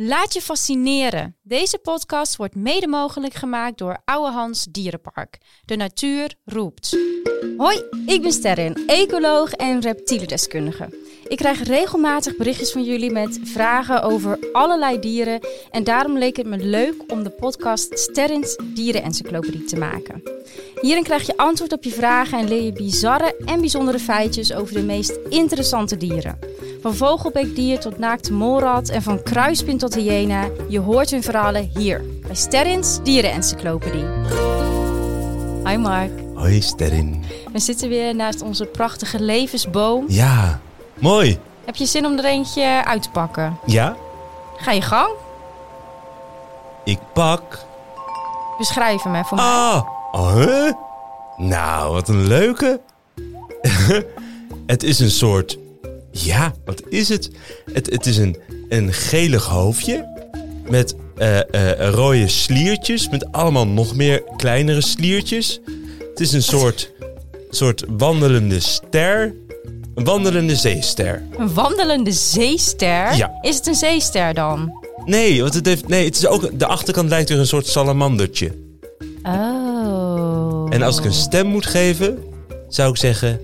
Laat je fascineren. Deze podcast wordt mede mogelijk gemaakt door Oude Hans Dierenpark. De natuur roept. Hoi, ik ben Sterren, ecoloog en reptielendeskundige. Ik krijg regelmatig berichtjes van jullie met vragen over allerlei dieren. En daarom leek het me leuk om de podcast Sterrens Dierenencyclopedie te maken. Hierin krijg je antwoord op je vragen en leer je bizarre en bijzondere feitjes over de meest interessante dieren. Van vogelbeekdier tot naakte molrat en van kruispin tot hyena. Je hoort hun verhalen hier bij Sterrins Dierenencyclopedie. Hi Mark. Hoi Sterrin. We zitten weer naast onze prachtige levensboom. Ja, mooi. Heb je zin om er eentje uit te pakken? Ja, Ga je gang? ik pak. Beschrijf hem even voor mij. Ah, oh, huh? Nou, wat een leuke. het is een soort. Ja, wat is het? Het, het is een, een gelig hoofdje. Met eh, rode sliertjes. Met allemaal nog meer kleinere sliertjes. Het is een soort, soort wandelende ster. Een wandelende zeester. Een wandelende zeester? Ja. Is het een zeester dan? Nee, want het heeft, nee, het is ook, de achterkant lijkt weer een soort salamandertje. Oh. En als ik een stem moet geven, zou ik zeggen...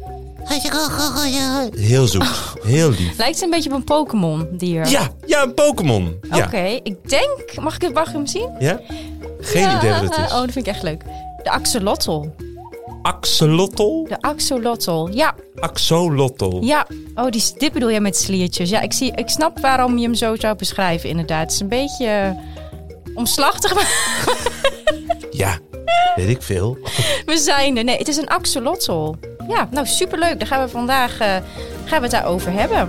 Heel zoet, heel lief. Lijkt het een beetje op een Pokémon dier? Ja, ja, een Pokémon. Ja. Oké, ik denk... Mag ik, het, mag ik hem zien? ja? Geen Ja, idee wat het is. Oh, dat vind ik echt leuk. De axolotl. Axolotl? De axolotl. Ja, Axolotl. ja. Oh, die, dit bedoel je met sliertjes. Ja, ik, zie, ik snap waarom je hem zo zou beschrijven, inderdaad. Het is een beetje eh, omslachtig, maar Ja, weet ik veel. we zijn er. Nee, het is een axolotl. Ja, nou superleuk. Daar gaan we vandaag eh, gaan we het daarover hebben.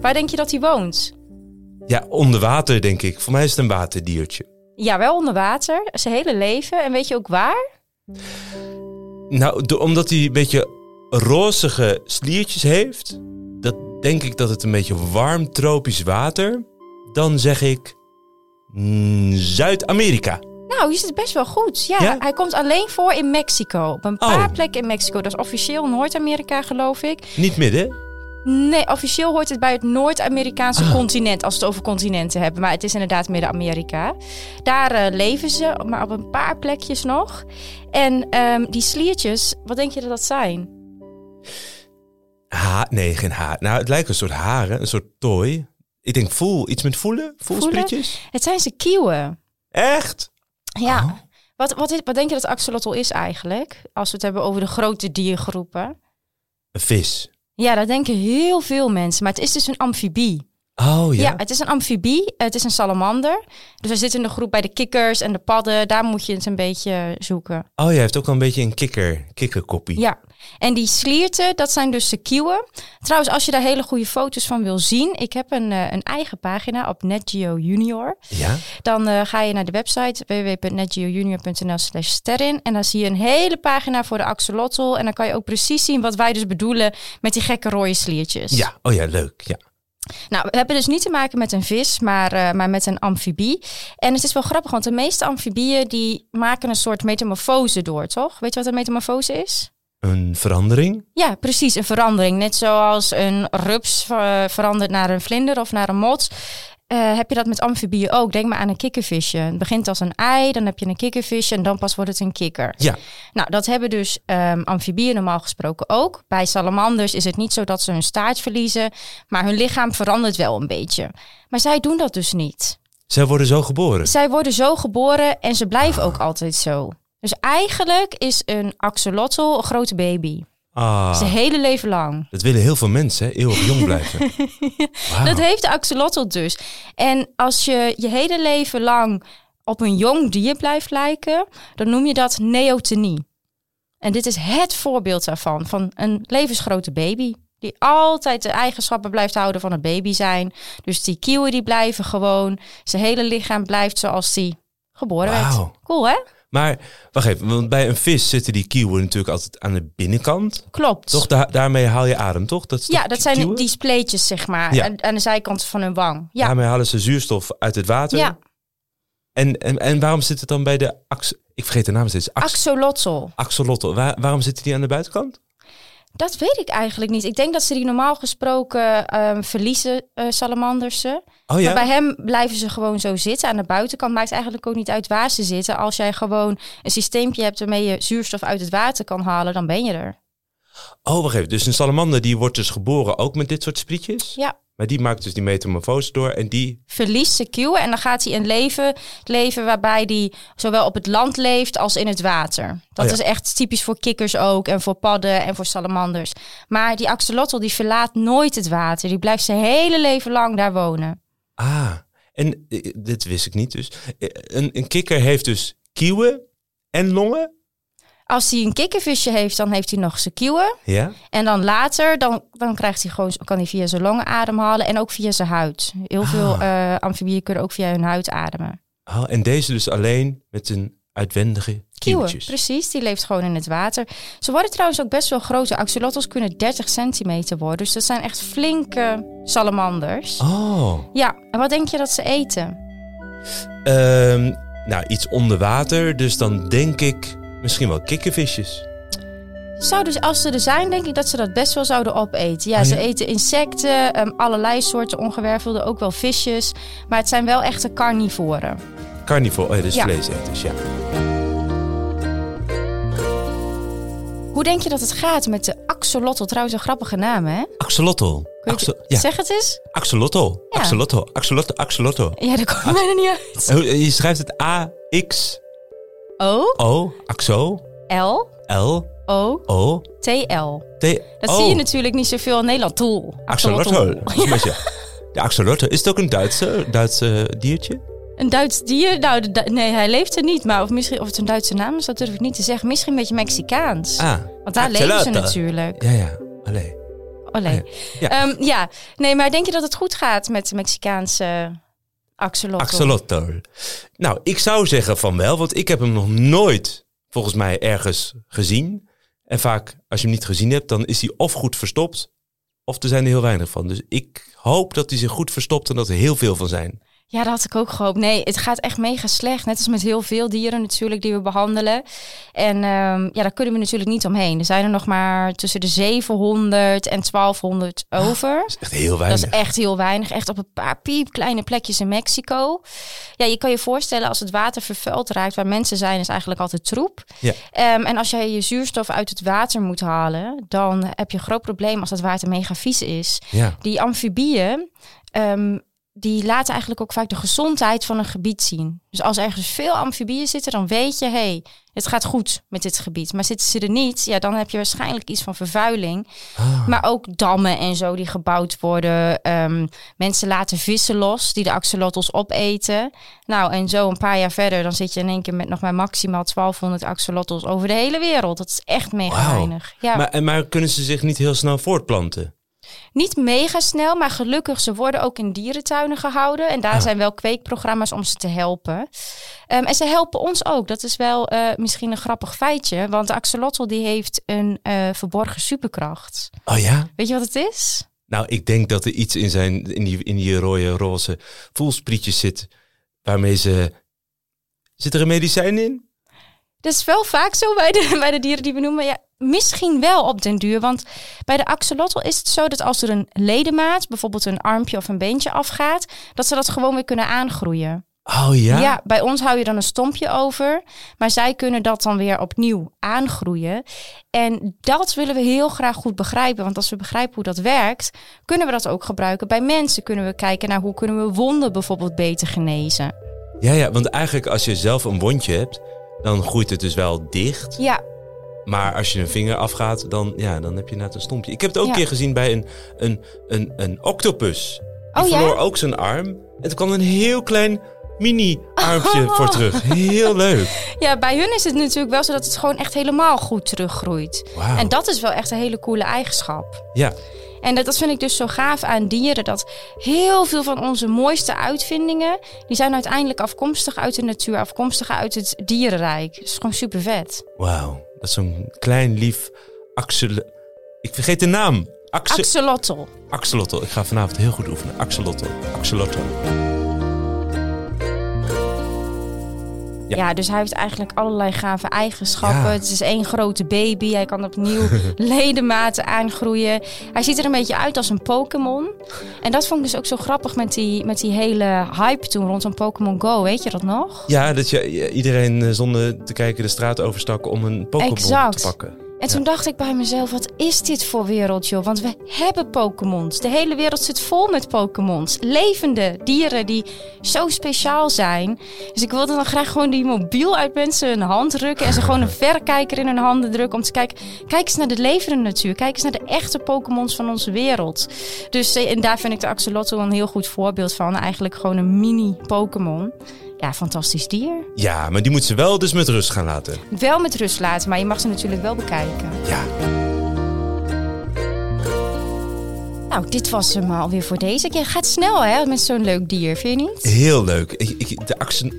Waar denk je dat hij woont? Ja, onder water denk ik. Voor mij is het een waterdiertje. Ja, wel onder water. Zijn hele leven. En weet je ook waar? Nou, de- omdat hij een beetje rozige sliertjes heeft... Dat denk ik dat het een beetje warm tropisch water... Dan zeg ik... mm, Zuid-Amerika. Nou, je zit best wel goed. Ja, Ja? hij komt alleen voor in Mexico. Op een paar Oh. plekken in Mexico. Dat is officieel Noord-Amerika, geloof ik. Niet midden. Nee, officieel hoort het bij het Noord-Amerikaanse Ah. continent. Als we het over continenten hebben. Maar het is inderdaad Midden-Amerika. Daar eh, leven ze, maar op een paar plekjes nog. En ehm, die sliertjes, wat denk je dat dat zijn? Ha nee, geen haar. Nou, het lijkt een soort haren, een soort tooi. Ik denk voel, iets met voelen? Voelsprietjes? Het zijn ze kieuwen. Echt? Ja. Oh. Wat, wat, is- wat denk je dat axolotl is eigenlijk? Als we het hebben over de grote diergroepen. Een vis. Ja, dat denken heel veel mensen. Maar het is dus een amfibie. Oh ja. Ja. het is een amfibie. Het is een salamander. Dus hij zit in de groep bij de kikkers en de padden. Daar moet je het een beetje zoeken. Oh, jij heeft ook wel een beetje een kikker, kikkerkoppie. Ja. En die slierten, dat zijn dus de kieuwen. Trouwens, als je daar hele goede foto's van wil zien. Ik heb een, eh, een eigen pagina op NetGeo Junior. Ja? Dan eh, ga je naar de website www.netgeojunior.nl slash sterren. En dan zie je een hele pagina voor de axolotl. En dan kan je ook precies zien wat wij dus bedoelen met die gekke rode sliertjes. Ja, oh ja, leuk. Ja. Nou, we hebben dus niet te maken met een vis, maar, eh, maar met een amfibie. En het is wel grappig, want de meeste amfibieën die maken een soort metamorfose door, toch? Weet je wat een metamorfose is? Een verandering? Ja, precies, een verandering. Net zoals een rups eh, verandert naar een vlinder of naar een mot. eh, heb je dat met amfibieën ook? Denk maar aan een kikkervisje. Het begint als een ei, dan heb je een kikkervisje en dan pas wordt het een kikker. Ja. Nou, dat hebben dus ehm amfibieën normaal gesproken ook. Bij salamanders is het niet zo dat ze hun staart verliezen, maar hun lichaam verandert wel een beetje. Maar zij doen dat dus niet. Zij worden zo geboren. Zij worden zo geboren en ze blijven ook altijd zo. Dus eigenlijk is een axolotl een grote baby. Ah, Zijn hele leven lang. dat willen heel veel mensen, hè? eeuwig jong blijven. Wauw. Dat heeft de axolotl dus. En als je je hele leven lang op een jong dier blijft lijken, dan noem je dat neotenie. En dit is het voorbeeld daarvan, van een levensgrote baby. Die altijd de eigenschappen blijft houden van een baby zijn. Dus die kieuwen die blijven gewoon. Zijn hele lichaam blijft zoals die geboren werd. Wauw. Cool hè? Maar wacht even, want bij een vis zitten die kieuwen natuurlijk altijd aan de binnenkant. Klopt. Toch, Da- daarmee haal je adem, toch? Dat ja, toch dat zijn kieuwen? die spleetjes zeg maar. Ja. Aan, aan de zijkant van hun wang. Ja. Daarmee halen ze zuurstof uit het water. ja. En, en, en waarom zit het dan bij de ax... Ik vergeet de naam steeds. Ax, Axolotl. axolotl. Waar, waarom zitten die aan de buitenkant? Dat weet ik eigenlijk niet. Ik denk dat ze die normaal gesproken ehm, verliezen, eh salamanders ze. Oh ja? Maar bij hem blijven ze gewoon zo zitten. Aan de buitenkant maakt eigenlijk ook niet uit waar ze zitten. Als jij gewoon een systeempje hebt waarmee je zuurstof uit het water kan halen, dan ben je er. Oh, wacht even. Dus een salamander die wordt dus geboren ook met dit soort sprietjes? Ja. Maar die maakt dus die metamorfose door en die... Verliest zijn kieuwen en dan gaat hij een leven leven waarbij hij zowel op het land leeft als in het water. Dat Oh ja. is echt typisch voor kikkers ook en voor padden en voor salamanders. Maar die axolotl die verlaat nooit het water. Die blijft zijn hele leven lang daar wonen. Ah, en eh, dit wist ik niet dus. Eh, Een, een kikker heeft dus kieuwen en longen? Als hij een kikkervisje heeft, dan heeft hij nog zijn kieuwen. Ja? En dan later, dan, dan krijgt hij gewoon, kan hij via zijn longen ademhalen en ook via zijn huid. Heel veel eh amfibieën kunnen ook via hun huid ademen. Oh, en deze dus alleen met een uitwendige Kieuwen, precies. Die leeft gewoon in het water. Ze worden trouwens ook best wel groot. De axolotls kunnen 30 centimeter worden. Dus dat zijn echt flinke salamanders. Oh, Ja, en wat denk je dat ze eten? Ehm, nou iets onder water, dus dan denk ik misschien wel kikkervisjes. Zouden ze, als ze er zijn, denk ik dat ze dat best wel zouden opeten. Ja, Oh, ze ja? eten insecten, ehm, allerlei soorten ongewervelde, ook wel visjes. Maar het zijn wel echte carnivoren. Carnivore, oh, dus Ja. vleeseters, ja. Hoe denk je dat het gaat met de axolotl? Trouwens, een grappige naam, hè? Axolotl. Het- ja, Zeg het eens. axolotl. Ja. Axolotl. Axolotl. Axolotl. Ja, dat komt bijna niet uit. Je schrijft het A-X-O, O, axo, L, L, O, O, T, L. T. Dat oh, zie je natuurlijk niet zoveel in Nederland. Tool. Axolotl. De axolotl. Is het ook een Duitse, Duitse diertje? Een Duits dier? Nou, Du- nee, hij leeft er niet. Maar of, misschien, of het een Duitse naam is, dat durf ik niet te zeggen. Misschien een beetje Mexicaans. Ah. Want daar leven ze axolotl. natuurlijk. Ja, ja. Allee. Olé. Ja. Ja. ja, nee, maar denk je dat het goed gaat met de Mexicaanse axolotl? Nou, ik zou zeggen van wel, want ik heb hem nog nooit volgens mij ergens gezien. En vaak, als je hem niet gezien hebt, dan is hij of goed verstopt, of er zijn er heel weinig van. Dus ik hoop dat hij zich goed verstopt en dat er heel veel van zijn. Ja, dat had ik ook gehoopt. Nee, het gaat echt mega slecht. Net als met heel veel dieren natuurlijk die we behandelen. En ehm, ja, daar kunnen we natuurlijk niet omheen. Er zijn er nog maar tussen de 700 en 1200 over. Dat is echt heel Dat weinig. is echt heel weinig. Echt op een paar piepkleine plekjes in Mexico. Ja, je kan je voorstellen als het water vervuild raakt, waar mensen zijn, is eigenlijk altijd troep. Ja. Ehm, en als jij je zuurstof uit het water moet halen, dan heb je een groot probleem als dat water mega vies is. Ja. Die amfibieën, ehm, die laten eigenlijk ook vaak de gezondheid van een gebied zien. Dus als ergens veel amfibieën zitten, dan weet je, hé, hey, het gaat goed met dit gebied. Maar zitten ze er niet, ja, dan heb je waarschijnlijk iets van vervuiling. Ah. Maar ook dammen en zo die gebouwd worden. Ehm, mensen laten vissen los die de axolotls opeten. Nou, en zo een paar jaar verder, dan zit je in één keer met nog maar maximaal 1200 axolotls over de hele wereld. Dat is echt mega weinig. Ja. Maar, maar kunnen ze zich niet heel snel voortplanten? Niet mega snel, maar gelukkig, ze worden ook in dierentuinen gehouden. En daar zijn wel kweekprogramma's om ze te helpen. Ehm, en ze helpen ons ook. Dat is wel eh, misschien een grappig feitje. Want de axolotl die heeft een eh, verborgen superkracht. Oh ja? Weet je wat het is? Nou, ik denk dat er iets in, zijn, in, die, in die rode, roze voelsprietjes zit, waarmee ze... Zit er een medicijn in? Dat is wel vaak zo bij de, bij de dieren die we noemen. Ja, misschien wel op den duur. Want bij de axolotl is het zo dat als er een ledemaat, bijvoorbeeld een armpje of een beentje afgaat, dat ze dat gewoon weer kunnen aangroeien. Oh ja? Ja? bij ons hou je dan een stompje over. Maar zij kunnen dat dan weer opnieuw aangroeien. En dat willen we heel graag goed begrijpen. Want als we begrijpen hoe dat werkt, kunnen we dat ook gebruiken bij mensen. Kunnen we kijken naar hoe kunnen we wonden bijvoorbeeld beter genezen. Ja, ja, want eigenlijk als je zelf een wondje hebt, dan groeit het dus wel dicht. Ja, Maar als je een vinger afgaat, dan, ja, dan heb je net een stompje. Ik heb het ook Ja. een keer gezien bij een, een, een, een octopus. Die Oh ja? verloor ook zijn arm. En er kwam een heel klein mini-armpje voor terug. Heel leuk. Ja, bij hun is het natuurlijk wel zo dat het gewoon echt helemaal goed teruggroeit. Wauw. En dat is wel echt een hele coole eigenschap. Ja, En dat, dat vind ik dus zo gaaf aan dieren. Dat heel veel van onze mooiste uitvindingen... die zijn uiteindelijk afkomstig uit de natuur. Afkomstig uit het dierenrijk. Dat is gewoon super vet. wauw. Dat is zo'n klein lief axel... Ik vergeet de naam. Axe... Axolotl. Axolotl. Ik ga vanavond heel goed oefenen. Axolotl. Axolotl. Ja. Ja. dus hij heeft eigenlijk allerlei gave eigenschappen. Ja. Het is één grote baby. Hij kan opnieuw ledematen aangroeien. Hij ziet er een beetje uit als een Pokémon. En dat vond ik dus ook zo grappig met die, met die hele hype toen rondom Pokémon Go. Weet je dat nog? Ja, dat je iedereen eh, zonder te kijken de straat overstak om een Pokémon te pakken. En toen dacht ik bij mezelf, wat is dit voor wereld, joh? Want we hebben Pokémons. De hele wereld zit vol met Pokémons. Levende dieren die zo speciaal zijn. Dus ik wilde dan graag gewoon die mobiel uit mensen hun hand rukken... en ze gewoon een verrekijker in hun handen drukken... om te kijken, kijk eens naar de levende natuur. Kijk eens naar de echte Pokémons van onze wereld. Dus eh, en daar vind ik de Axolotl een heel goed voorbeeld van. Eigenlijk gewoon een mini-Pokémon. Ja, fantastisch dier. Ja, maar die moet ze wel dus met rust gaan laten. Wel met rust laten, maar je mag ze natuurlijk wel bekijken. Ja, Nou, dit was hem alweer voor deze keer. Gaat snel, hè, met zo'n leuk dier, vind je niet? heel leuk. Ik, ik, de axen...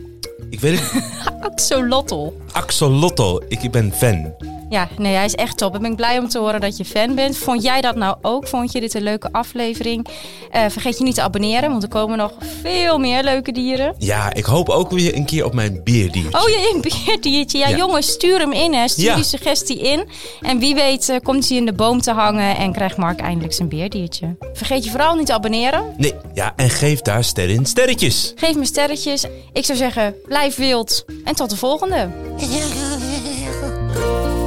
Ik weet het, Axolotl. Axolotl. Ik, ik ben fan. Ja, nee, hij is echt top. Ik ben blij om te horen dat je fan bent. Vond jij dat nou ook? Vond je dit een leuke aflevering? Eh, vergeet je niet te abonneren, want er komen nog veel meer leuke dieren. Ja, ik hoop ook weer een keer op mijn beerdiertje. Oh, je een beerdiertje. Ja, Ja. jongens, stuur hem in, hè. Stuur Ja. die suggestie in. En wie weet eh, komt hij in de boom te hangen en krijgt Mark eindelijk zijn beerdiertje. Vergeet je vooral niet te abonneren. Nee, ja, en geef daar sterren in sterretjes. Geef me sterretjes. Ik zou zeggen, blijf wild. En tot de volgende.